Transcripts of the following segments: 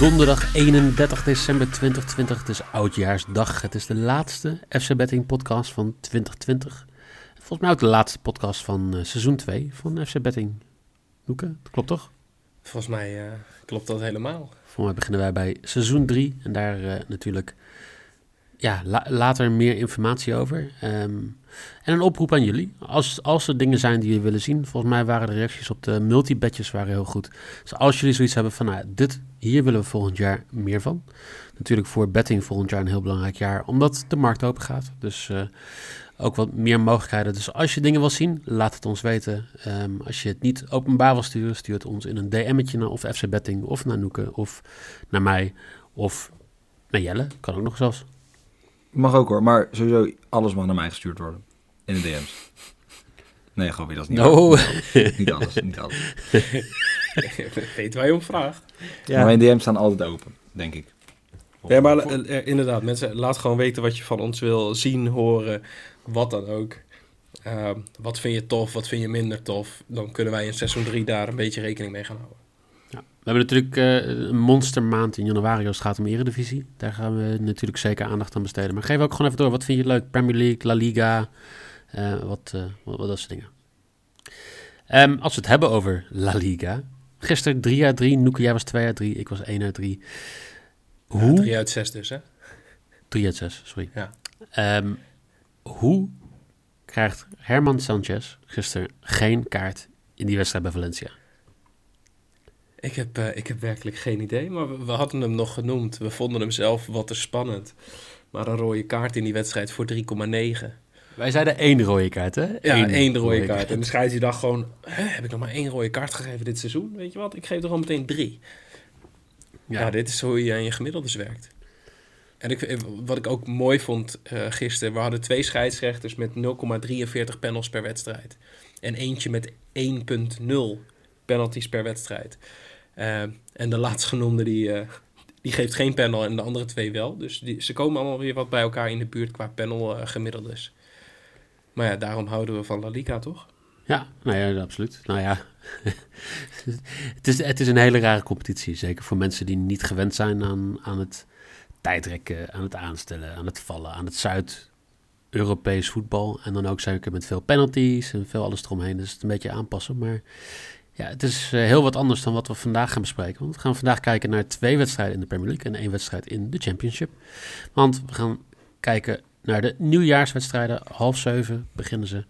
Donderdag 31 december 2020. Het is oudjaarsdag. Het is de laatste FC Betting podcast van 2020. Volgens mij ook de laatste podcast van uh, seizoen 2 van FC Betting. Noeke, dat klopt toch? Volgens mij uh, klopt dat helemaal. Volgens mij beginnen wij bij seizoen 3. En daar uh, natuurlijk ja, la later meer informatie over. Um, en een oproep aan jullie. Als, als er dingen zijn die jullie willen zien. Volgens mij waren de reacties op de multibetjes waren heel goed. Dus als jullie zoiets hebben van, nou, dit, hier willen we volgend jaar meer van. Natuurlijk voor betting volgend jaar een heel belangrijk jaar. Omdat de markt open gaat. Dus uh, ook wat meer mogelijkheden. Dus als je dingen wil zien, laat het ons weten. Um, als je het niet openbaar wil sturen, stuur het ons in een DM'tje naar of FC Betting. Of naar Noeke. Of naar mij. Of naar Jelle. Kan ook nog zelfs. Mag ook hoor, maar sowieso alles mag naar mij gestuurd worden. In de DM's. Nee, gewoon weer, dat is niet no. niet alles, niet alles. Weet waar je om vraagt. Ja. Maar mijn DM's staan altijd open, denk ik. Ja, maar uh, inderdaad, mensen, laat gewoon weten wat je van ons wil zien, horen, wat dan ook. Uh, wat vind je tof, wat vind je minder tof? Dan kunnen wij in seizoen 3 daar een beetje rekening mee gaan houden. We hebben natuurlijk uh, een monstermaand in januari als het gaat om Eredivisie. Daar gaan we natuurlijk zeker aandacht aan besteden. Maar geef ook gewoon even door. Wat vind je leuk? Premier League, La Liga, uh, wat, uh, wat, wat, dat soort dingen. Um, als we het hebben over La Liga. Gisteren 3 uit 3. Noeke, jij was 2 uit 3. Ik was 1 uit 3. Hoe? 3 uit 6 dus, hè? 3 uit 6, sorry. Ja. Um, hoe krijgt Herman Sanchez gisteren geen kaart in die wedstrijd bij Valencia? Ik heb, uh, ik heb werkelijk geen idee, maar we, we, hadden hem nog genoemd. We vonden hem zelf wat te spannend. Maar een rode kaart in die wedstrijd voor 3,9. Wij zeiden één rode kaart, hè? Ja, Eén, één rode, rode kaart. kaart. En de scheidsrechter dacht gewoon, heb ik nog maar één rode kaart gegeven dit seizoen? Weet je wat, ik geef er gewoon meteen drie. Ja, ja dit is hoe je aan je gemiddeldes werkt. En ik, wat ik ook mooi vond uh, gisteren, we hadden twee scheidsrechters met 0,43 panels per wedstrijd. En eentje met 1,0 penalties per wedstrijd. Uh, en de laatstgenoemde die, uh, die geeft geen panel en de andere twee wel. Dus die, ze komen allemaal weer wat bij elkaar in de buurt qua panel uh, gemiddeldes. Maar ja, daarom houden we van La Liga, toch? Ja, nou ja, absoluut. Nou ja, het, is, het is een hele rare competitie. Zeker voor mensen die niet gewend zijn aan, aan het tijdrekken, aan het aanstellen, aan het vallen, aan het Zuid-Europees voetbal. En dan ook zeker met veel penalties en veel alles eromheen. Dus het een beetje aanpassen. Maar ja, het is uh, heel wat anders dan wat we vandaag gaan bespreken. Want we gaan vandaag kijken naar twee wedstrijden in de Premier League en één wedstrijd in de Championship. Want we gaan kijken naar de nieuwjaarswedstrijden. Half zeven beginnen ze.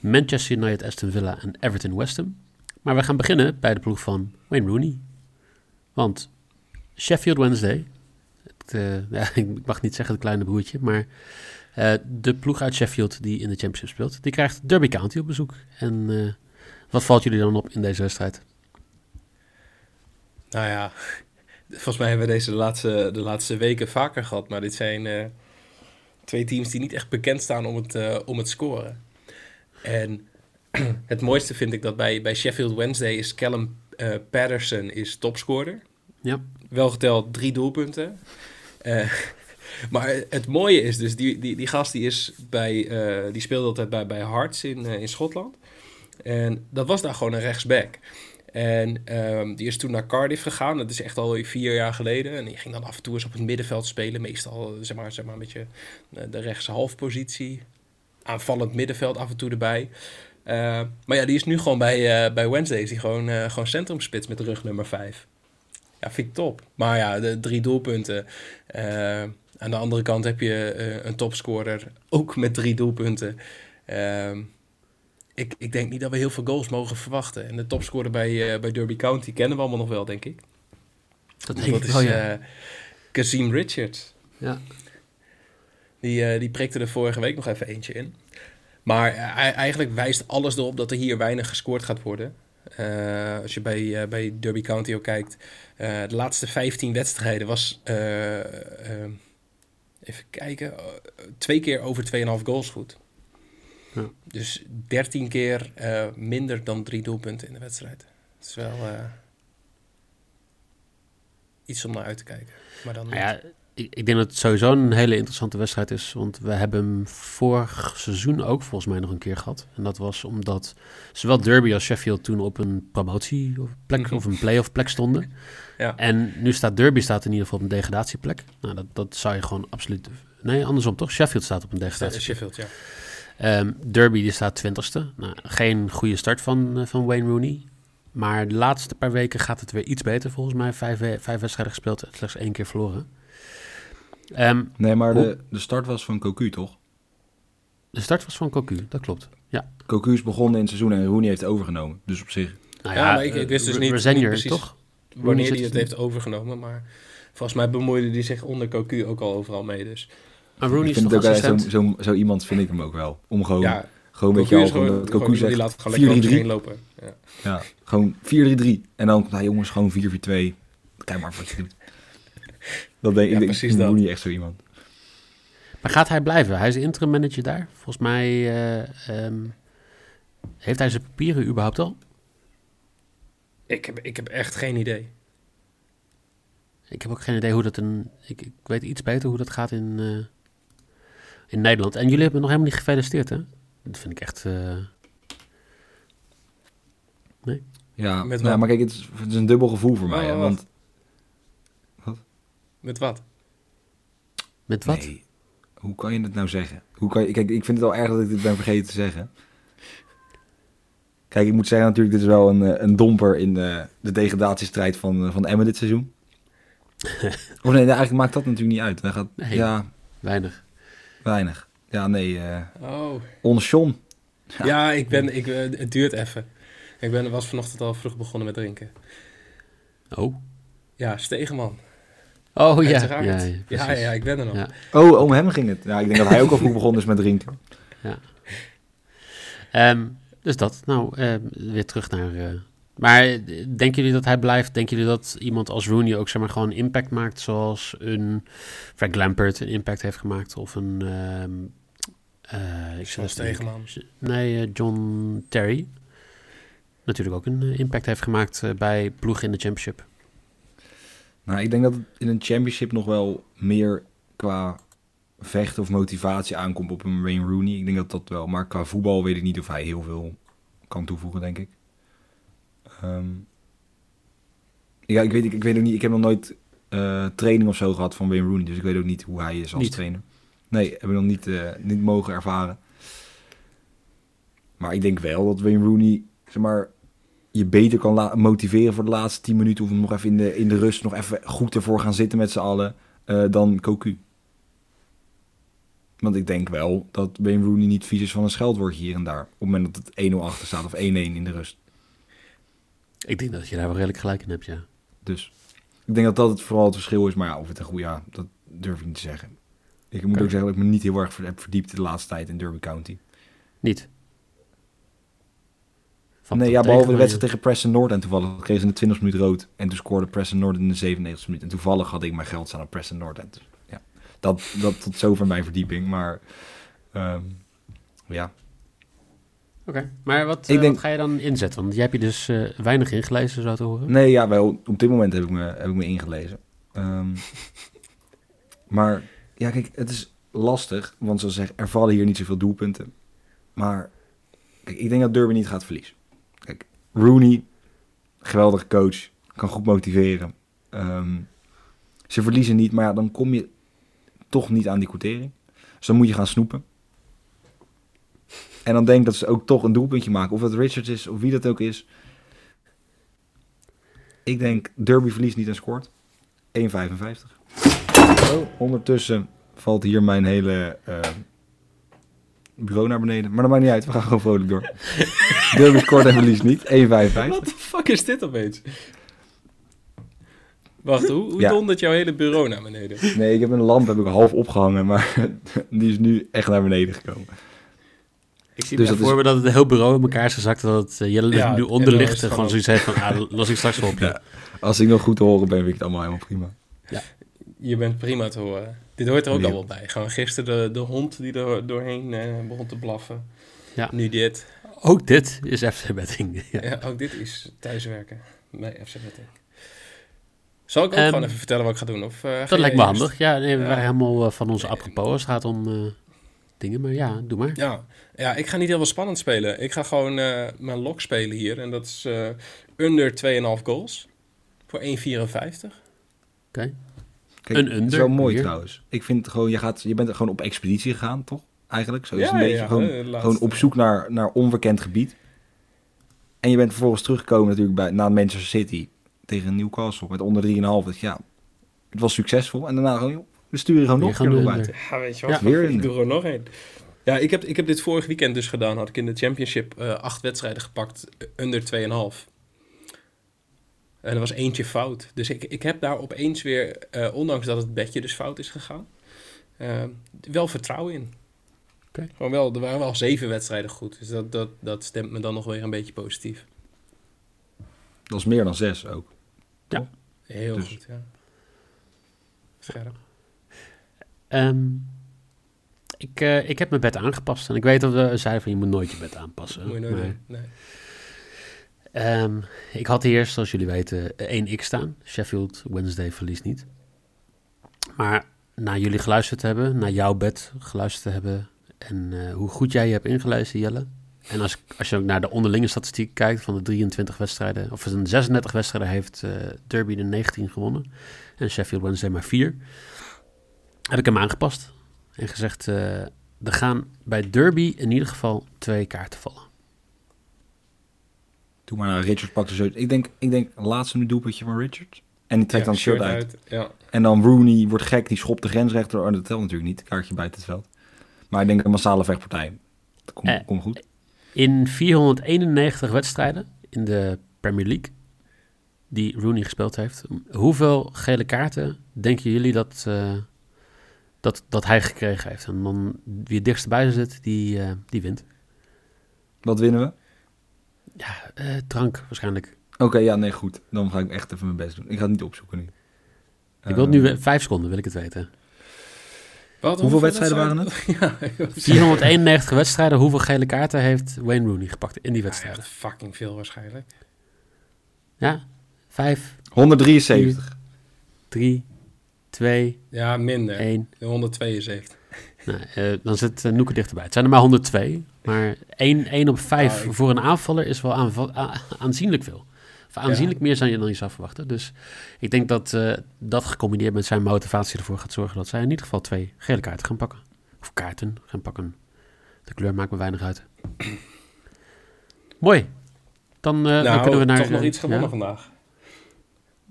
Manchester United, Aston Villa en Everton West Ham. Maar we gaan beginnen bij de ploeg van Wayne Rooney. Want Sheffield Wednesday, uh, ja, ik mag niet zeggen het kleine broertje, maar uh, de ploeg uit Sheffield die in de Championship speelt, die krijgt Derby County op bezoek. En wat valt jullie dan op in deze wedstrijd? Nou ja, volgens mij hebben we deze de laatste, de laatste weken vaker gehad. Maar dit zijn uh, twee teams die niet echt bekend staan om het, uh, om het scoren. En het mooiste vind ik dat bij, bij Sheffield Wednesday is Callum uh, Patterson is topscorer. Ja. Wel geteld drie doelpunten. maar het mooie is dus, die, die, die gast die, is bij, die speelde altijd bij, bij Hearts in, in Schotland. En dat was daar gewoon een rechtsback. En um, die is toen naar Cardiff gegaan. Dat is echt al vier jaar geleden. En die ging dan af en toe eens op het middenveld spelen. Meestal zeg maar, zeg maar een beetje eh, de rechtse halfpositie. Aanvallend middenveld af en toe erbij. Uh, maar ja, die is nu gewoon bij, uh, bij Wednesday. Is die gewoon, uh, gewoon centrumspits met rug nummer 5. Ja, vind ik top. Maar ja, de drie doelpunten. aan de andere kant heb je een topscorer. Ook met drie doelpunten. Ik, ik denk niet dat we heel veel goals mogen verwachten. En de topscorer bij, uh, bij Derby County kennen we allemaal nog wel, denk ik. Dat, denk dat is wel, ja. uh, Kazim Richards. Ja. Die, uh, die prikte er vorige week nog even eentje in. Maar eigenlijk wijst alles erop dat er hier weinig gescoord gaat worden. als je bij, bij Derby County ook kijkt. de laatste 15 wedstrijden was... even kijken. twee keer over 2,5 goals goed. Ja. Dus 13 keer uh, minder dan drie doelpunten in de wedstrijd. Het is wel uh, iets om naar uit te kijken. Maar dan nou ja, ik, ik denk dat het sowieso een hele interessante wedstrijd is. Want we hebben hem vorig seizoen ook volgens mij nog een keer gehad. En dat was omdat zowel Derby als Sheffield toen op een promotieplek Mhm. of een playoff plek stonden. Ja. En nu staat Derby staat in ieder geval op een degradatieplek. Nou, dat, dat zou je gewoon absoluut... Nee, andersom toch? Sheffield staat op een degradatieplek. Sheffield, ja. Ehm, Derby die staat twintigste. Nou, geen goede start van, eh, van Wayne Rooney. Maar de laatste paar weken gaat het weer iets beter volgens mij. Vijf, vijf wedstrijden gespeeld, slechts één keer verloren. Ehm, Nee, maar Hoe- de, de start was van Cocu, toch? de start was van Cocu, dat klopt. Ja, Cocu is begonnen in het seizoen en Rooney heeft overgenomen. Dus op zich... nou Ja, maar ik- ik wist dus niet- Resenjer, niet precies toch? Wanneer hij het het heeft overgenomen. Maar volgens mij bemoeide hij zich onder Cocu ook al overal mee. Dus Maar Rooney ik is toch ook zo, zo, zo iemand vind ik hem ook wel. Om gewoon, ja, gewoon weet Cocu je is al, gewoon gewoon, dat Cocu zegt laat gewoon lekker over zich 4-3-3. heen lopen. Ja. Ja, gewoon 4-3-3. En dan komt hij, jongens, gewoon 4-4-2. Kijk maar wat je doet. Dat denk Ja, ik, precies ik dat. Rooney echt zo iemand. Maar gaat hij blijven? Hij is interim manager daar. Volgens mij eh, ehm, heeft hij zijn papieren überhaupt al. Ik, heb, ik heb echt geen idee. Ik heb ook geen idee hoe dat een... Ik, ik weet iets beter hoe dat gaat in, eh, in Nederland. En jullie hebben nog helemaal niet gefeliciteerd, hè? Dat vind ik echt... eh, Ja, Met nou, wat? maar kijk, het is, het is een dubbel gevoel voor mij. Oh, hè, wat? want Met wat? met wat? Nee. Hoe kan je het nou zeggen? Hoe kan je, kijk, ik vind het al erg dat ik dit ben vergeten te zeggen. Kijk, ik moet zeggen natuurlijk, dit is wel een, eh, een domper in de, de degradatiestrijd van, eh, van Emmen dit seizoen. of nee, eigenlijk maakt dat natuurlijk niet uit. Hij gaat, Nee. Ja, Weinig. Weinig. Ja, nee, eh Oh. onshon. Ja, ik ben, ik, eh, het duurt even. Ik ben, was vanochtend al vroeg begonnen met drinken. Oh. Ja, Stegeman. Oh ja. Ja, Ja, ja, ja, ik ben er nog. Ja. Oh, om hem ging het. Ja, ik denk dat hij ook al vroeg begonnen is met drinken. Ehm, dus dat. Nou, ehm, weer terug naar... eh, maar denken jullie dat hij blijft? Denken jullie dat iemand als Rooney ook zeg maar gewoon impact maakt... zoals een Frank Lampert een impact heeft gemaakt? Of een... ehm eh, ik Stegeman. Nee, eh, John Terry. Natuurlijk ook een eh, impact heeft gemaakt bij ploegen in de championship. Nou, ik denk dat het in een championship nog wel meer qua vechten of motivatie aankomt op een Wayne Rooney. Ik denk dat dat wel. Maar qua voetbal weet ik niet of hij heel veel kan toevoegen, denk ik. Ehm, ja, ik weet, ik, ik weet ook niet. Ik heb nog nooit eh, training of zo gehad van Wayne Rooney. Dus ik weet ook niet hoe hij is als Niet? trainer. Nee, heb ik nog niet, eh, niet mogen ervaren. Maar ik denk wel dat Wayne Rooney, zeg maar, je beter kan motiveren voor de laatste 10 minuten. Of hem nog even in de, in de rust nog even goed ervoor gaan zitten met z'n allen. eh, dan Cocu. Want ik denk wel dat Wayne Rooney niet vies is van een scheldwoordje hier en daar. Op het moment dat het 1-0 achter staat of 1-1 in de rust. Ik denk dat je daar wel redelijk gelijk in hebt, ja. Dus ik denk dat dat het vooral het verschil is. Maar ja, of het een goede, ja, dat durf ik niet te zeggen. Ik moet ook zeggen dat ik me niet heel erg heb verdiept de laatste tijd in Derby County. Niet? Van nee, ja, behalve de wedstrijd tegen Preston North. En toevallig kreeg ze in de 20 minuut rood. En toen scoorde Preston North in de 97 minuut. En toevallig had ik mijn geld staan op Preston North. En dus, ja, dat, dat tot zover mijn verdieping. Maar ehm, ja, Oké, maar wat, Ik eh, denk- wat ga je dan inzetten? Want jij hebt je dus eh, weinig ingelezen, zo te horen. Nee, ja, wel, op dit moment heb ik me, heb ik me ingelezen. Ehm, maar ja, kijk, het is lastig. Want zoals ik zeg, er vallen hier niet zoveel doelpunten. Maar kijk, ik denk dat Derby niet gaat verliezen. Kijk, Rooney, geweldige coach, kan goed motiveren. Ehm, ze verliezen niet, maar ja, dan kom je toch niet aan die quotering. Dus dan moet je gaan snoepen. En dan denk ik dat ze ook toch een doelpuntje maken. Of het Richards is, of wie dat ook is. Ik denk Derby verliest niet en scoort. 1,55. Oh, ondertussen valt hier mijn hele eh, bureau naar beneden. Maar dat maakt niet uit, we gaan gewoon vrolijk door. Derby scoort en verliest niet. 1,55. Wat de fuck is dit opeens? Wacht, hoe, hoe Ja. dondert jouw hele bureau naar beneden? Nee, ik heb een lamp heb ik half opgehangen, maar die is nu echt naar beneden gekomen. Ik zie Dus dat voor me dat het hele bureau in elkaar is gezakt. Dat het, je Ja, nu onder ligt en gewoon zoiets heeft van, ah, los ik straks wel op je. Ja. Als ik nog goed te horen ben, vind ik het allemaal helemaal prima. Je bent prima te horen. Dit hoort er ook Ja. al wel bij. Gewoon gisteren de, de hond die er doorheen eh, begon te blaffen. Ja. Nu dit. Ook dit is FC Betting. Ja. Ja. ook dit is thuiswerken bij FC Betting. Zal ik ook Ehm, gewoon even vertellen wat ik ga doen? Of, eh, Dat lijkt me handig. Ja, nee, we Ja. waren helemaal eh, van onze apropos het gaat om eh, dingen. Maar ja, doe maar. Ja. ja, ik ga niet heel veel spannend spelen. Ik ga gewoon eh, mijn lok spelen hier. En dat is eh, under 2,5 goals. Voor 1,54. Kijk, Een Het is under wel mooi hier. trouwens. Ik vind gewoon, je, gaat, je bent er gewoon op expeditie gegaan, toch? Eigenlijk. Zo is Ja, een beetje ja, gewoon, eh, laatste. gewoon op zoek naar, naar onbekend gebied. En je bent vervolgens teruggekomen natuurlijk bij, na Manchester City tegen Newcastle met onder 3,5. Dus ja, het was succesvol. En daarna gewoon, joh, we sturen gewoon nog een. Ja, weet je Ja. Weer ik een- doe er nog één. Ja, ik heb, ik heb dit vorig weekend dus gedaan. Had ik in de championship eh, acht wedstrijden gepakt. eh, Under 2,5. En er was eentje fout. Dus ik, ik heb daar opeens weer, eh, ondanks dat het bedje dus fout is gegaan, wel vertrouwen in. Oké. Gewoon wel, er waren wel zeven wedstrijden goed. Dus dat, dat, dat stemt me dan nog weer een beetje positief. Dat is meer dan zes ook. Heel Dus- goed, ja. Scherp. Ehm, ik, eh, ik heb mijn bed aangepast. En ik weet dat we zeiden van je moet nooit je bed aanpassen. Moet je nooit maar. Nee. ehm, ik had hier, zoals jullie weten, 1x staan. Sheffield Wednesday verliest niet. Maar na jullie geluisterd te hebben, naar jouw bed geluisterd te hebben... en eh, hoe goed jij je hebt ingelezen, Jelle... En als, als je ook naar de onderlinge statistiek kijkt van de 23 wedstrijden, of een 36 wedstrijden heeft eh, Derby de 19 gewonnen en Sheffield Wednesday maar 4, heb ik hem aangepast en gezegd, eh, er gaan bij Derby in ieder geval twee kaarten vallen. Doe maar naar Richard pakt de zo. Ik denk, ik denk laatste nu doelpuntje van Richard. En die trekt Ja, dan het shirt uit. Ja. En dan Rooney wordt gek, die schopt de grensrechter. Oh, dat telt natuurlijk niet, kaartje buiten het veld. Maar ik denk een massale vechtpartij. Dat komt, Eh, komt goed. In 491 wedstrijden in de Premier League die Rooney gespeeld heeft, hoeveel gele kaarten denken jullie dat, eh, dat, dat hij gekregen heeft? En dan wie het dichtst bij zit, die, eh, die wint. Wat winnen we? Ja, eh, drank waarschijnlijk. Oké, ja, nee, goed. Dan ga ik echt even mijn best doen. Ik ga het niet opzoeken nu. Ik wil Eh, nu we- vijf seconden, wil ik het weten. Wat, Hoeveel wedstrijden waren het? ja, 491 wedstrijden, hoeveel gele kaarten heeft Wayne Rooney gepakt in die Ja, wedstrijden? echt fucking veel waarschijnlijk. Ja, vijf, 173. drie, twee, Ja, minder. één. 172. Nou, eh, dan zit uh, Noeke dichterbij. Het zijn er maar 102. Maar 1, 1 op 5 Ah, ik- voor een aanvaller is wel aanzienlijk veel. Of aanzienlijk meer dan je, dan je zou verwachten. Dus ik denk dat eh, dat gecombineerd met zijn motivatie ervoor gaat zorgen dat zij in ieder geval twee gele kaarten gaan pakken. Of kaarten gaan pakken. De kleur maakt me weinig uit. Mooi. Dan, dan nou, kunnen we naar... toch nog iets gewonnen ja? vandaag.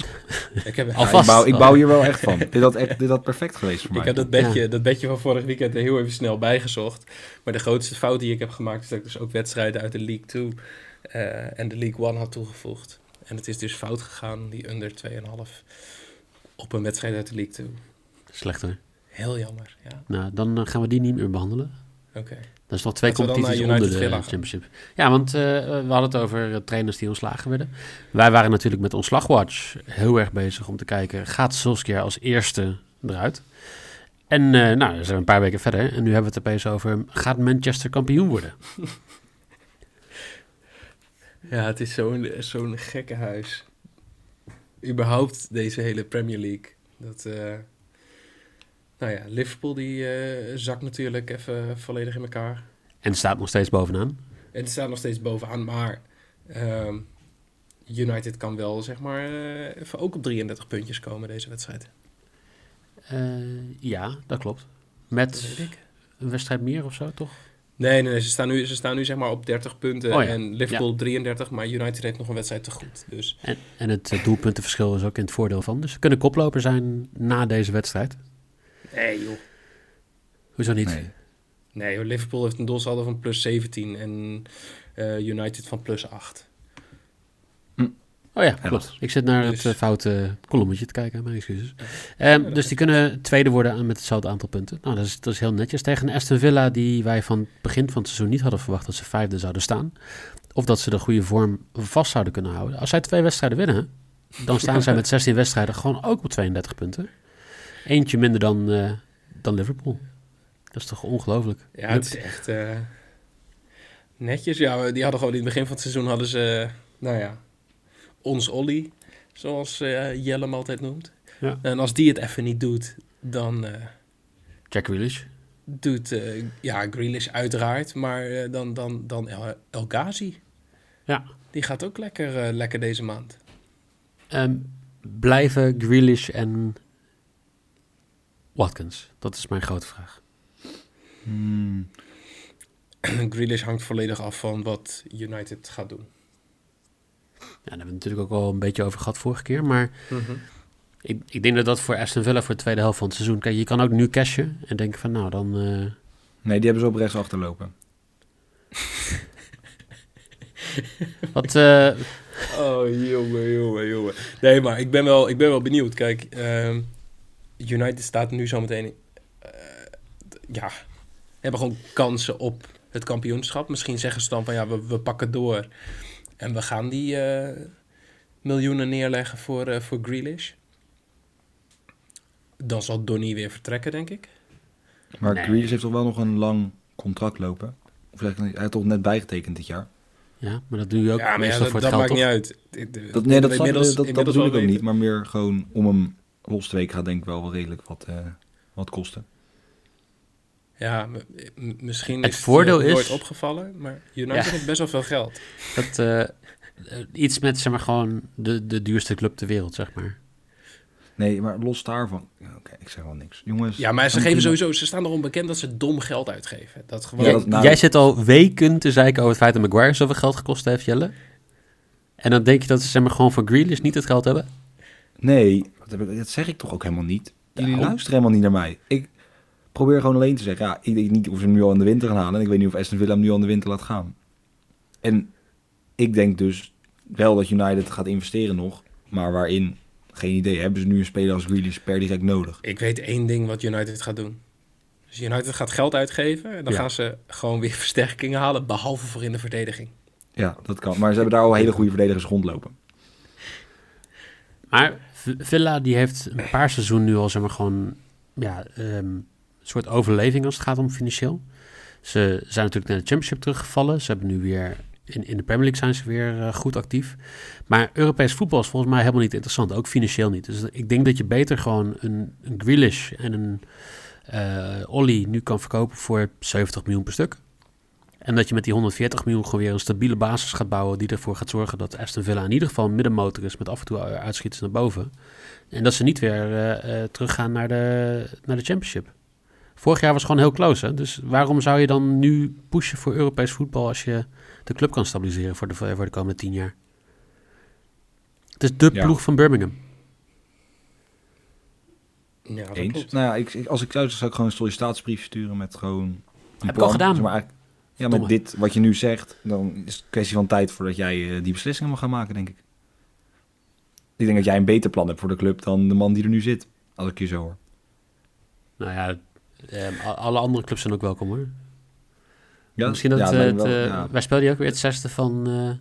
ik heb, Ja, ik, bouw, ik bouw hier wel echt van. dit, had echt, dit had perfect geweest voor ik mij. heb dat bedje, dat bedje van vorig weekend er heel even snel bijgezocht. Maar de grootste fout die ik heb gemaakt is dat ik dus ook wedstrijden uit de League 2 eh, en de League 1 had toegevoegd. En het is dus fout gegaan, die under 2,5 op een wedstrijd uit de League 2. Slechter. Heel jammer, ja. Nou, dan eh, gaan we die niet meer behandelen. Oké. Dat is nog twee competities onder de Villa. Championship. Ja, want eh, we hadden het over eh, trainers die ontslagen werden. Wij waren natuurlijk met ontslagwatch heel erg bezig om te kijken... gaat Solskjaer als eerste eruit? En eh, nou, dan zijn we een paar weken verder. En nu hebben we het opeens over... gaat Manchester kampioen worden? Ja, het is zo'n zo'n gekke huis. Überhaupt deze hele Premier League. Dat, nou ja, Liverpool die eh, zakt natuurlijk even volledig in elkaar. En staat nog steeds bovenaan. En het staat nog steeds bovenaan, maar ehm, United kan wel, zeg maar, eh, even ook op 33 puntjes komen deze wedstrijd. Eh, ja, dat klopt. Met een wedstrijd meer of zo, toch? Nee, nee, nee ze, staan nu, ze staan nu zeg maar op 30 punten Oh ja, en Liverpool 33, maar United heeft nog een wedstrijd te goed. Dus En, en het doelpuntenverschil is ook in het voordeel van. Dus ze kunnen koploper zijn na deze wedstrijd. Nee joh. Hoezo niet? Nee. Nee joh, Liverpool heeft een doelsaldo van plus 17 en eh, United van plus 8. Oh ja, klopt. Ik zit naar Dus- het eh, foute kolommetje te kijken, mijn excuses. Ja. Ehm, dus die kunnen tweede worden met hetzelfde aantal punten. Nou, dat is, dat is heel netjes. Tegen een Aston Villa die wij van het begin van het seizoen niet hadden verwacht dat ze vijfde zouden staan. Of dat ze de goede vorm vast zouden kunnen houden. Als zij twee wedstrijden winnen, dan staan zij met 16 wedstrijden gewoon ook op 32 punten. Eentje minder dan, eh, dan Liverpool. Dat is toch ongelooflijk? Ja, het is echt eh, netjes. Ja, die hadden gewoon in het begin van het seizoen hadden ze, nou ja, ons Olly. zoals eh, Jelle hem altijd noemt. Ja. En als die het even niet doet, dan Jack Grealish. doet ja, Grealish uiteraard, maar dan, dan, dan El, El Ghazi. Ja. Die gaat ook lekker, lekker deze maand. Ehm, blijven Grealish en Watkins? Dat is mijn grote vraag. Hmm. Grealish hangt volledig af van wat United gaat doen. Ja, daar hebben we het natuurlijk ook al een beetje over gehad vorige keer. Maar ik, ik denk dat dat voor Aston Villa voor de tweede helft van het seizoen... Kijk, je kan ook nu cashen en denken van nou, dan... eh, Nee, die hebben ze op rechts achterlopen. wat, eh, Oh, jongen, jongen, jongen. Nee, maar ik ben wel, ik ben wel benieuwd. Kijk, ehm, United staat nu zometeen... eh ja, hebben gewoon kansen op het kampioenschap. Misschien zeggen ze dan van ja, we, we pakken door. En we gaan die eh, miljoenen neerleggen voor, eh voor Grealish. Dan zal Donny weer vertrekken, denk ik. Maar Nee. Grealish heeft toch wel nog een lang contract lopen? Of zeg ik niet, hij heeft toch net bijgetekend dit jaar? ja, maar dat doe je ook ja, maar ja, meestal dat, voor dat het geld, maakt niet toch? uit. Dit- dit- Dat, nee, dat, inmiddels- dat, dat bedoel ik ook niet. Maar meer gewoon om hem los te weken gaat denk ik wel, wel redelijk wat, eh, wat kosten. Ja, misschien Het is het voordeel je is- nooit opgevallen, maar United Ja. heeft best wel veel geld. Dat, eh, iets met, zeg maar, gewoon de, de duurste club ter wereld, zeg maar. Nee, maar los daarvan... Ja, Oké, ik zeg wel niks. Jongens... Ja, maar ze geven prima. sowieso, ze staan erom bekend dat ze dom geld uitgeven. Dat gewoon. Ja, Jij, dat- nou- jij zit al weken te zeiken over het feit dat Maguire zoveel geld gekost heeft, Jelle. En dan denk je dat ze zeg maar, gewoon voor Grealish niet het geld hebben? Nee, dat zeg ik toch ook helemaal niet. Jullie Nou. luisteren helemaal niet naar mij. Ik probeer gewoon alleen te zeggen... Ja, ik weet niet of ze hem nu al in de winter gaan halen. En ik weet niet of Aston Villa hem nu al in de winter laat gaan. En ik denk dus wel dat United gaat investeren nog. Maar waarin? Geen idee. Hebben ze nu een speler als Grealish per direct nodig? Ik weet één ding wat United gaat doen. Dus United gaat geld uitgeven en dan Ja. gaan ze gewoon weer versterkingen halen, behalve voor in de verdediging. Ja, dat kan. Maar ze hebben daar al hele goede verdedigers rondlopen. Maar Villa die heeft een paar seizoenen nu al zeg maar, gewoon ja, ehm, een soort overleving als het gaat om financieel. Ze zijn natuurlijk naar de Championship teruggevallen. Ze hebben nu weer in, in de Premier League zijn ze weer eh, goed actief. Maar Europees voetbal is volgens mij helemaal niet interessant, ook financieel niet. Dus ik denk dat je beter gewoon een, een en een eh Ollie nu kan verkopen voor 70 miljoen per stuk. En dat je met die 140 miljoen gewoon weer een stabiele basis gaat bouwen die ervoor gaat zorgen dat Aston Villa in ieder geval een middenmotor is met af en toe uitschieters naar boven. En dat ze niet weer eh, eh, teruggaan naar de, naar de Championship. Vorig jaar was gewoon heel close. Hè? Dus waarom zou je dan nu pushen voor Europees voetbal als je de club kan stabiliseren voor de, voor de komende tien jaar? Het is de Ja. ploeg van Birmingham. Ja, dat Eens. klopt. Nou ja, ik, ik- als ik zou, zou ik gewoon een sollicitatiesbrief sturen met gewoon een Heb ik al gedaan. Zeg maar, ja, met dit wat je nu zegt, dan is het een kwestie van tijd voordat jij eh, die beslissingen mag gaan maken, denk ik. Ik denk dat jij een beter plan hebt voor de club dan de man die er nu zit. Als ik je zo hoor. Nou ja, eh, a- alle andere clubs zijn ook welkom hoor. Ja, Misschien dat ja, eh, het, me wel, eh, ja. wij spelen die ook weer het zesde van eh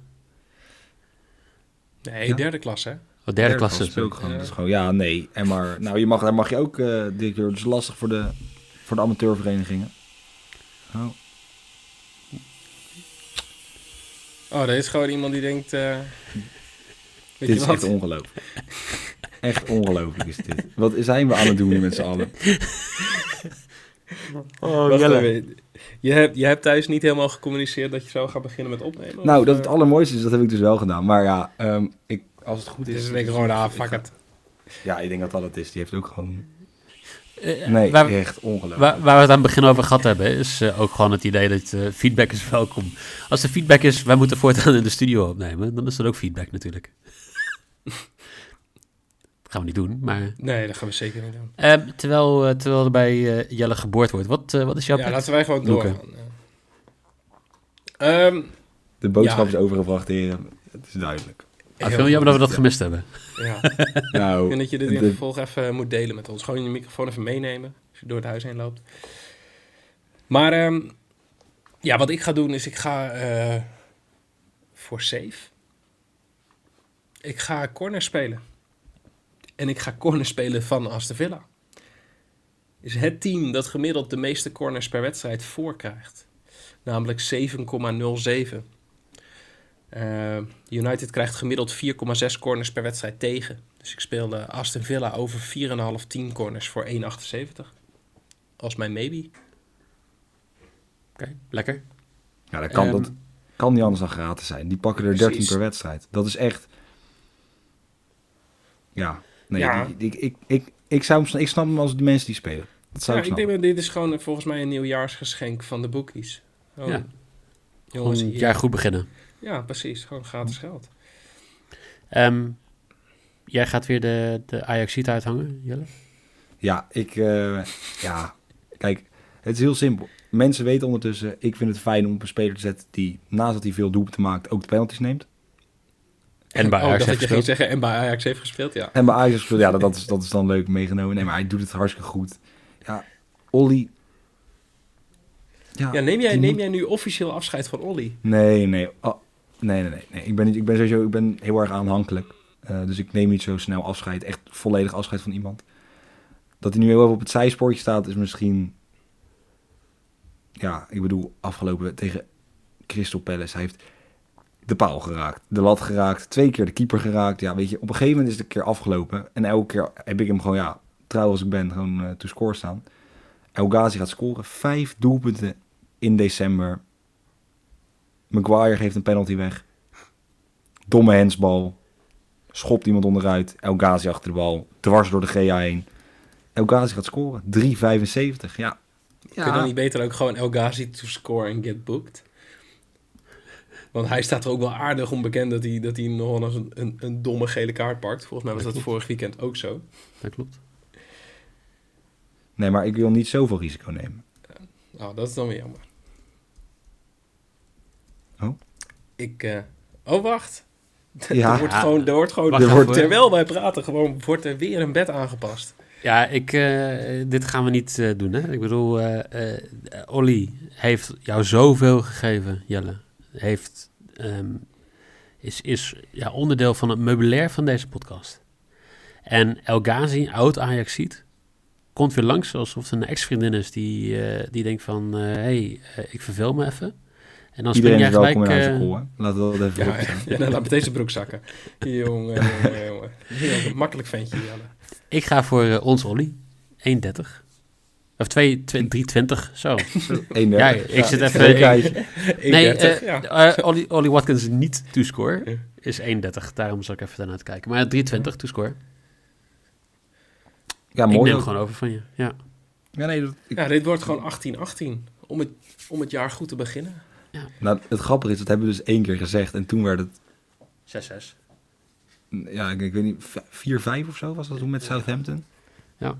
Nee, Ja. derde klas, hè? oh, derde klasse. speel ik gewoon. Ja. Dat is gewoon, ja, nee. En maar, nou, je mag, daar mag je ook, eh directeur. Het is lastig voor de, voor de amateurverenigingen. Oh. Oh, er is gewoon iemand die denkt... eh, weet Dit je is wat? echt ongelooflijk. echt ongelooflijk is dit. Wat zijn we aan het doen met z'n allen? Oh, Wacht Jelle. even. Je hebt, je hebt thuis niet helemaal gecommuniceerd dat je zou gaan beginnen met opnemen? Nou, of, dat het eh, allermooiste is, dat heb ik dus wel gedaan. Maar ja, ehm, ik, als het goed Dit is... is denk ik gewoon, ah, fuck it. Ja, ik denk dat dat het is. Die heeft ook gewoon... Eh, Nee, waar, echt ongelooflijk. waar, waar we het aan het begin over gehad hebben, is eh, ook gewoon het idee dat eh, feedback is welkom. Als de feedback is, wij moeten voortaan in de studio opnemen, dan is dat ook feedback natuurlijk. dat gaan we niet doen, maar... Nee, dat gaan we zeker niet doen. Ehm, terwijl, terwijl er bij Jelle geboord wordt, wat, wat is jouw Ja, pet? laten wij gewoon doorgaan. Ehm, De boodschap Ja. is overgebracht, heren. Het is duidelijk. Ah, heel veel jammer dat we dat gemist hebben. Ja. Ik Nou, vind dat je dit in de- vervolg even moet delen met ons. Gewoon je microfoon even meenemen als je door het huis heen loopt. Maar ehm, ja, wat ik ga doen is ik ga eh, voor safe. Ik ga corner spelen. En ik ga corner spelen van Aston Villa. Is het team dat gemiddeld de meeste corners per wedstrijd voorkrijgt. Namelijk 7,07. Eh, United krijgt gemiddeld 4,6 corners per wedstrijd tegen. Dus ik speelde Aston Villa over 4,5 10 corners voor 1,78. Als mijn maybe. Oké, lekker. Ja, dat kan, Ehm, dat kan niet anders dan gratis zijn. Die pakken er Precies. 13 per wedstrijd. Dat is echt... Ja, nee, Ja. die- die- ik, ik, ik, zou ik snap hem als die mensen die spelen. Dat zou Ja, ik ik denk dat dit is gewoon eh, volgens mij een nieuwjaarsgeschenk van de bookies. Oh, Ja. Jongens, het jaar goed beginnen. Ja, precies. Gewoon gratis geld. Ehm, jij gaat weer de, de Ajax uithangen, Jelle? Ja, ik... eh, ja, kijk, het is heel simpel. Mensen weten ondertussen, ik vind het fijn om op een speler te zetten die, naast dat hij veel doelpunten maakt, ook de penalties neemt. En bij oh, Ajax dat heeft gespeeld. zeggen en bij Ajax heeft gespeeld, ja. En bij Ajax, gespeeld, ja, dat, dat, is, dat is dan leuk meegenomen. Nee, maar hij doet het hartstikke goed. Ja, Olly... Ja, neem jij, neem moet- jij nu officieel afscheid van Olly? Nee, nee. Oh, nee, nee, nee. Ik, ben niet, ik ben sowieso ik ben heel erg aanhankelijk. Eh, dus ik neem niet zo snel afscheid. Echt volledig afscheid van iemand. Dat hij nu heel even op het zijspoortje staat is misschien... Ja, ik bedoel, afgelopen tegen Crystal Palace. Hij heeft de paal geraakt, de lat geraakt, twee keer de keeper geraakt. Ja, weet je, op een gegeven moment is het een keer afgelopen. En elke keer heb ik hem gewoon, ja, trouw als ik ben, gewoon eh to score staan. El Ghazi gaat scoren. Vijf doelpunten in december. Maguire geeft een penalty weg. Domme hensbal. Schopt iemand onderuit. El Ghazi achter de bal. Dwars door de GA heen. El Ghazi gaat scoren. 3,75. Ja. Kun je dan niet beter ook gewoon El Ghazi to score and get booked? Want hij staat er ook wel aardig onbekend dat hij, dat hij nog wel eens een, een, een domme gele kaart pakt. Volgens mij was dat vorig weekend ook zo. Dat klopt. Nee, maar ik wil niet zoveel risico nemen. Nou, dat is dan weer jammer. Oh? Ik, eh, oh, wacht. Ja. er wordt gewoon, er wordt gewoon Wacht Er terwijl wij praten, gewoon wordt er weer een bed aangepast. Ja, ik, eh, dit gaan we niet eh, doen. Hè? Ik bedoel, eh eh, Olly heeft jou zoveel gegeven, Jelle. Heeft, ehm, is is ja, onderdeel van het meubilair van deze podcast. En El Ghazi, oud Ajax ziet, komt weer langs alsof het een ex-vriendin is die, eh, die denkt van... hé, hey, ik verveel me even. En dan spring Iedereen jij is gelijk... in eh, huis school, hè? Laten we dat even Ja, ja, nou, laat meteen zijn broek zakken. Jongen, jongen, jongen. Heel makkelijk ventje, Jelle. ik ga voor eh, ons Olly, 1,30. Of 2, 2, 3,20, zo. 31. Ja, ik zit even- Leuk kijken. Nee, 1,30, eh, ja. eh, Ollie, Ollie Watkins niet to score is 31. Daarom zal ik even daarna kijken. Maar 320 to score. Ja, ik mooi. neem ook. gewoon over van je. Ja. Ja, nee, dat, ik- Ja, dit wordt gewoon 18-18. Om het, om het jaar goed te beginnen. Nou, het grappige is, dat hebben we dus één keer gezegd. En toen werd het, 6-6. ja, ik, ik weet niet, 4-5 of zo was dat toen met Southampton. Ja.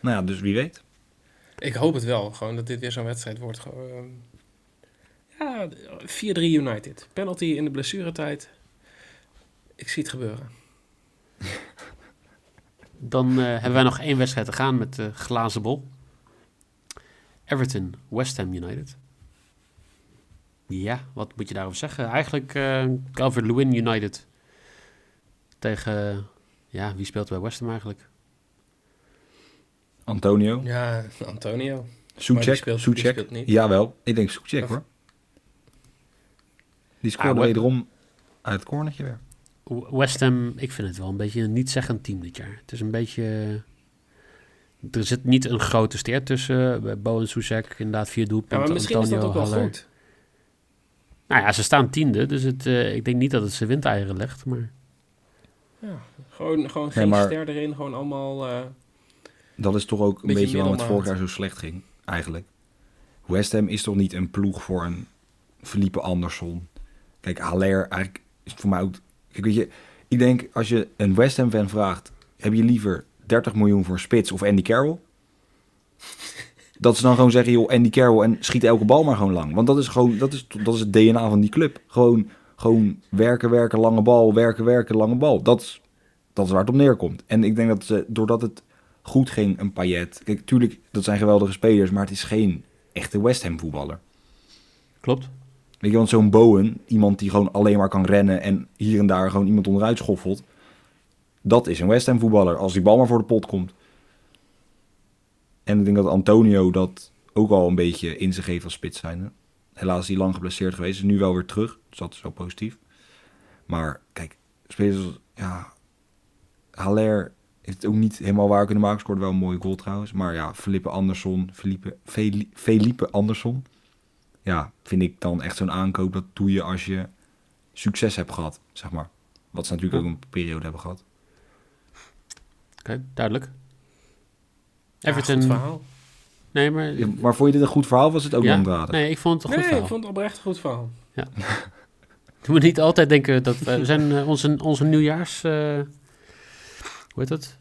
Nou ja, dus wie weet. Ik hoop het wel. Gewoon dat dit weer zo'n wedstrijd wordt. Gewoon, ehm, ja, 4-3 United. Penalty in de blessuretijd. Ik zie het gebeuren. Dan eh, hebben wij nog één wedstrijd te gaan met de glazen bol. Everton, West Ham United. Ja, wat moet je daarover zeggen? Eigenlijk eh Calvert-Lewin United tegen... Ja, wie speelt bij West Ham eigenlijk? Antonio, Ja, Antonio. Soecek, speelt- speelt niet. Jawel, ik denk Soecek Of- hoor. Die scoorde Ah, wederom uit het cornertje weer. West Ham, ik vind het wel een beetje een niet-zeggend team dit jaar. Het is een beetje... Er zit niet een grote steer tussen. Bij Bo en Soesek, inderdaad vier Ja, doelpunten. maar misschien is dat Antonio, ook wel Haller. goed. Nou ja, ze staan tiende, dus het, eh, ik denk niet dat het ze windeieren legt. Maar Ja, gewoon, gewoon Nee, geen maar- ster erin. Gewoon allemaal... eh, Dat is toch ook een Beetje beetje waarom het vorig jaar zo slecht ging, eigenlijk. West Ham is toch niet een ploeg voor een Felipe Anderson. Kijk, Haller eigenlijk is voor mij ook... Kijk, weet je, ik denk als je een West Ham fan vraagt... heb je liever 30 miljoen voor Spits of Andy Carroll? Dat ze dan gewoon zeggen, joh, Andy Carroll en schiet elke bal maar gewoon lang. Want dat is gewoon, dat is, dat is het DNA van die club. Gewoon, gewoon werken, werken, lange bal, werken, werken, lange bal. Dat is, dat is waar het op neerkomt. En ik denk dat ze, doordat het goed ging, een Payet... Kijk, tuurlijk, dat zijn geweldige spelers, maar het is geen echte West Ham voetballer. klopt. Weet je, want zo'n Bowen, iemand die gewoon alleen maar kan rennen en hier en daar gewoon iemand onderuit schoffelt, dat is een West Ham voetballer als die bal maar voor de pot komt. En ik denk dat Antonio dat ook al een beetje in zich heeft als spits zijn. helaas is hij lang geblesseerd geweest. Is nu wel weer terug, dus dat is wel positief. Maar kijk, spelers ja, Haller heeft het ook niet helemaal waar kunnen maken. Scoorde wel een mooie goal trouwens. Maar ja, Felipe Andersson, Felipe, Feli- Felipe Andersson. Ja, vind ik dan echt zo'n aankoop. Dat doe je als je succes hebt gehad, zeg maar. Wat ze natuurlijk ook een periode hebben gehad. Oké, duidelijk. Ja, Everton. goed verhaal. nee, maar. Ja, maar vond je dit een goed verhaal? of Was het ook Ja? langdradig? Nee, ik vond het een goed Nee, verhaal. ik vond het oprecht een goed verhaal. Je moet niet altijd denken dat we, we zijn eh, onze, onze nieuwjaars. eh, hoe heet dat?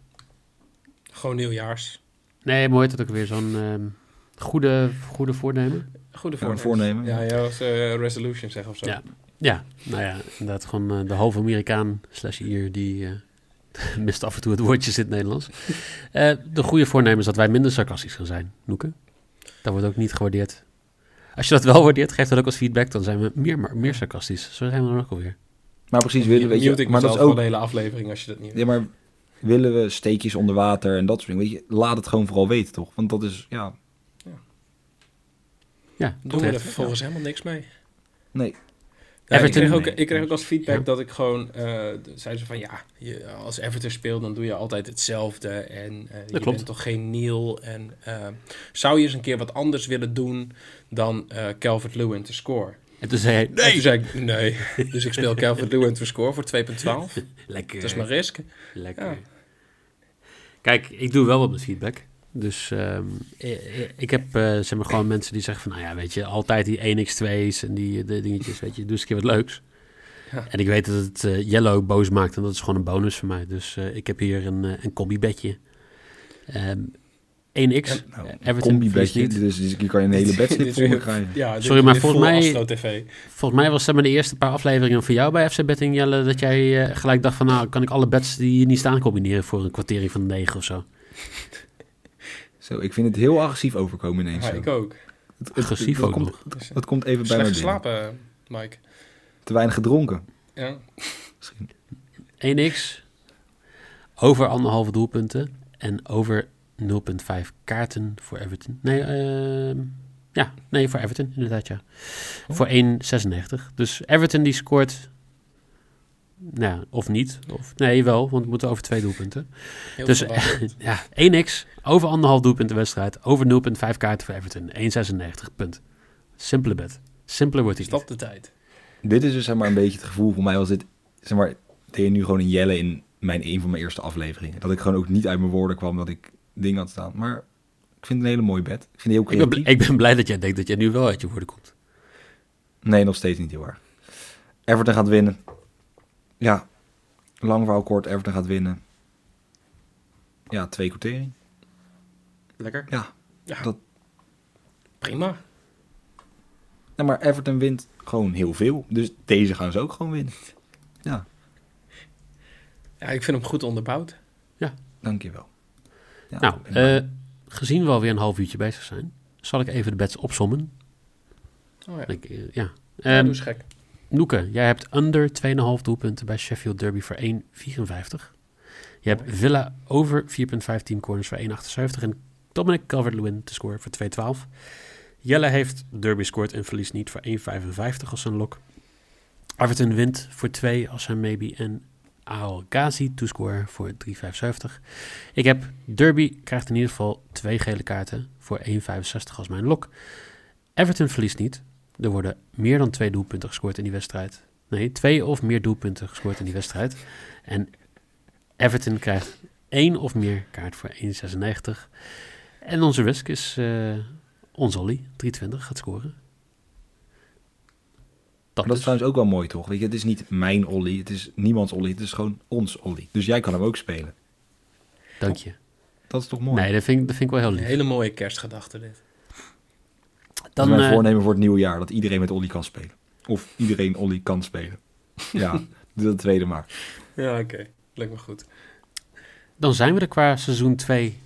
Gewoon nieuwjaars. Nee, maar hoe heet dat ook weer? Zo'n ehm, goede, goede voornemen. Goede Ja, voornemen. voornemen, Ja, ja, als eh, resolution zeggen of zo. Ja. Ja, nou ja, inderdaad gewoon eh, de halve Amerikaan slash Ier die eh, mist af en toe het woordje in het Nederlands. Eh, de goede voornemen is dat wij minder sarcastisch gaan zijn, Noeke. Dat wordt ook niet gewaardeerd. Als je dat wel waardeert, geef dat ook als feedback. Dan zijn we meer, maar meer sarcastisch. Zo zijn we dan ook alweer. Maar precies, willen, weet Mute ik maar dat mezelf is ook... de hele aflevering als je dat niet Ja, maar willen we steekjes onder water en dat soort dingen? Weet je, laat het gewoon vooral weten, toch? Want dat is, ja, Ja, Doen we er vervolgens helemaal niks mee. nee. Ja, ik, Everton- kreeg ook, Nee. ik kreeg ook als feedback Ja. dat ik gewoon... eh zeiden ze van ja, je, als Everton speelt dan doe je altijd hetzelfde. En eh, je klopt. bent toch geen Neil. En eh, zou je eens een keer wat anders willen doen dan eh Calvert-Lewin te score? En toen zei hij, En toen zei ik nee. dus ik speel Calvert-Lewin te score voor 2.12. lekker. Dat is mijn risk. Lekker. Ja. Kijk, ik doe wel wat met feedback. Dus ehm, eh, eh, ik heb eh, zeg maar gewoon mensen die zeggen van... Nou ja, weet je, altijd die 1x2's en die eh, de dingetjes, weet je. Doe eens een keer wat leuks. Ja. En ik weet dat het eh, Yellow boos maakt en dat is gewoon een bonus voor mij. Dus eh, ik heb hier een, een combi-bedje. Ehm 1x, Nou, Everton verliest combi-bedje, niet. dus, dus hier kan je een hele bedslip is voor krijgen. Ja, Sorry, maar volgens mij- TV. Volgens mij was zeg maar de eerste paar afleveringen van jou bij FC Betting, Jelle... dat jij gelijk dacht van... nou, kan ik alle bets die hier niet staan combineren... voor een kwartering van 9 of zo. Zo, ik vind het heel agressief overkomen ineens. Ja, zo. ik ook. Het- het- Agressief dat ook komt, nog. Dat komt even bij binnen. geslapen, Mike. Te weinig gedronken. Ja. Misschien. 1x, over anderhalve doelpunten en over 0,5 kaarten voor Everton. Nee, ehm, ja, nee, voor Everton inderdaad, ja. Oh. Voor 1,96. Dus Everton die scoort, nou, ja, of niet. Of, nee, wel, want we moeten over twee doelpunten. Heel Dus ja, 1x, over anderhalf doelpunten wedstrijd, over 0,5 kaarten voor Everton. 1,96, punt. Simpele bet. Simpeler wordt hij. Stap de tijd. Dit is dus zeg maar een beetje het gevoel voor mij was dit, zeg maar, deed je nu gewoon een jelle in mijn, een van mijn eerste afleveringen. Dat ik gewoon ook niet uit mijn woorden kwam dat ik dingen had staan. Maar ik vind het een hele mooie bed. Ik vind die heel Ik ben, ik ben blij dat jij denkt dat jij nu wel uit je woorden komt. Nee, nog steeds niet heel erg. Everton gaat winnen. Ja, lang verhaal kort, Everton gaat winnen. Ja, twee quotering. Lekker. Ja, Ja, dat- prima. nou, maar Everton wint gewoon heel veel. Dus deze gaan ze ook gewoon winnen. Ja, Ja, ik vind hem goed onderbouwd. dankjewel. Ja, Nou, eh, gezien we alweer een half uurtje bezig zijn, zal ik even de bets opsommen. Oh ja. Ik, eh, ja. ja, Ehm, doe eens gek. Noeke, jij hebt under 2,5 doelpunten bij Sheffield Derby voor 1,54. Je hebt Villa over 4,5 team corners voor 1,78. En Dominic Calvert-Lewin te scoren voor 2,12. Jelle heeft Derby scoort en verliest niet voor 1,55 als zijn lok. Everton wint voor 2 als zijn maybe. En Aal Ghazi to score voor 3,75. Ik heb Derby krijgt in ieder geval twee gele kaarten voor 1,65 als mijn lok. Everton verliest niet. Er worden meer dan twee doelpunten gescoord in die wedstrijd. Nee, twee of meer doelpunten gescoord in die wedstrijd. En Everton krijgt één of meer kaart voor 1,96. En onze risk is eh ons Ollie, 320, gaat scoren. Dat, is is. trouwens ook wel mooi, toch? Weet je, het is niet mijn Ollie, het is niemands Ollie, het is gewoon ons Ollie. Dus jij kan hem ook spelen. Dank je. Dat is toch mooi? Nee, dat vind, ik- dat vind ik wel heel Een lief. hele mooie kerstgedachte dit. Dat Dan, is mijn eh, voornemen voor het nieuwe jaar, dat iedereen met Ollie kan spelen. Of iedereen Ollie kan spelen. Ja, doe dat tweede maar. Ja, oké. Lijkt me goed. Dan zijn we er qua seizoen 2.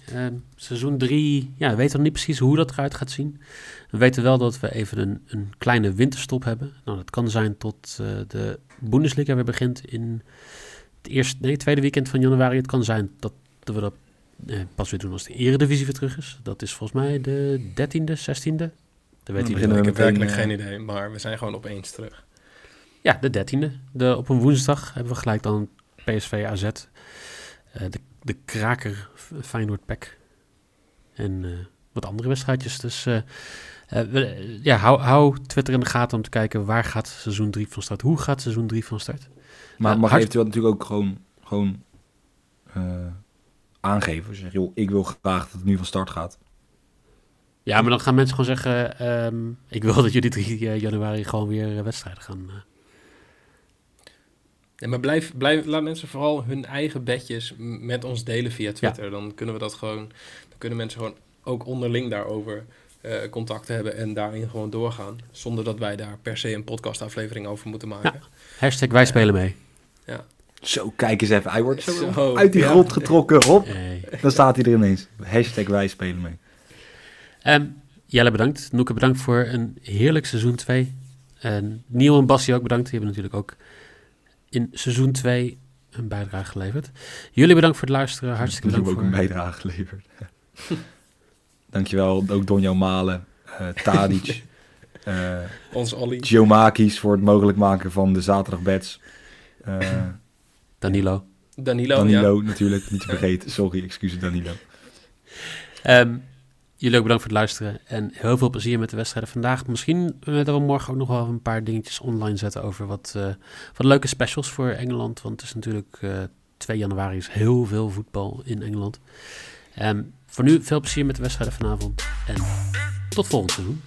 seizoen 3, ja, we weten nog niet precies hoe dat eruit gaat zien. We weten wel dat we even een, een kleine winterstop hebben. Nou, dat kan zijn tot eh, de Bundesliga weer begint in het eerste, nee, tweede weekend van januari. Het kan zijn dat, dat we dat eh, pas weer doen als de Eredivisie weer terug is. Dat is volgens mij de 13e, 16e Weet ik heb meteen, werkelijk geen idee, maar we zijn gewoon opeens terug. Ja, de dertiende. De, op een woensdag hebben we gelijk dan PSV AZ. eh, de, de kraker Feyenoord PEC. En eh, wat andere wedstrijdjes. Dus eh, we- ja, hou, hou Twitter in de gaten om te kijken waar gaat seizoen 3 van start. Hoe gaat seizoen 3 van start? Maar mag hard- eventueel natuurlijk ook gewoon, gewoon aangeven. Zeg, joh, ik wil graag dat het nu van start gaat. Ja, maar dan gaan mensen gewoon zeggen... ehm, ik wil dat jullie 3 januari gewoon weer eh, wedstrijden gaan... eh. Nee, maar blijf, blijf, laat mensen vooral hun eigen bedjes met ons delen via Twitter. Dan kunnen we dat gewoon, dan kunnen mensen gewoon ook onderling daarover eh, contact hebben en daarin gewoon doorgaan. Zonder dat wij daar per se een podcastaflevering over moeten maken. Hashtag wij spelen mee. Zo, kijk eens even. Hij wordt Zo, zo uit die ja. grond getrokken. Hop, Hey. dan staat hij er ineens. Hashtag wij spelen mee. Ehm, Jelle bedankt. Noeke bedankt voor een heerlijk seizoen 2. En Niel en Bassie ook bedankt. Die hebben natuurlijk ook in seizoen 2 een bijdrage geleverd. Jullie bedankt voor het luisteren. Hartstikke bedankt hebben ook voor... een bijdrage geleverd. Dankjewel ook Donjo Malen, eh Tadic, eh Ons. Giomakis voor het mogelijk maken van de zaterdagbeds. Eh Danilo. Danilo, Danilo natuurlijk, niet te vergeten. Sorry, excuses Danilo. Ehm, jullie ook bedankt voor het luisteren. En heel veel plezier met de wedstrijden vandaag. Misschien eh, dat we morgen ook nog wel een paar dingetjes online zetten over wat, eh, wat leuke specials voor Engeland. Want het is natuurlijk eh 2 januari is heel veel voetbal in Engeland. Ehm, voor nu veel plezier met de wedstrijden vanavond. En tot volgend seizoen.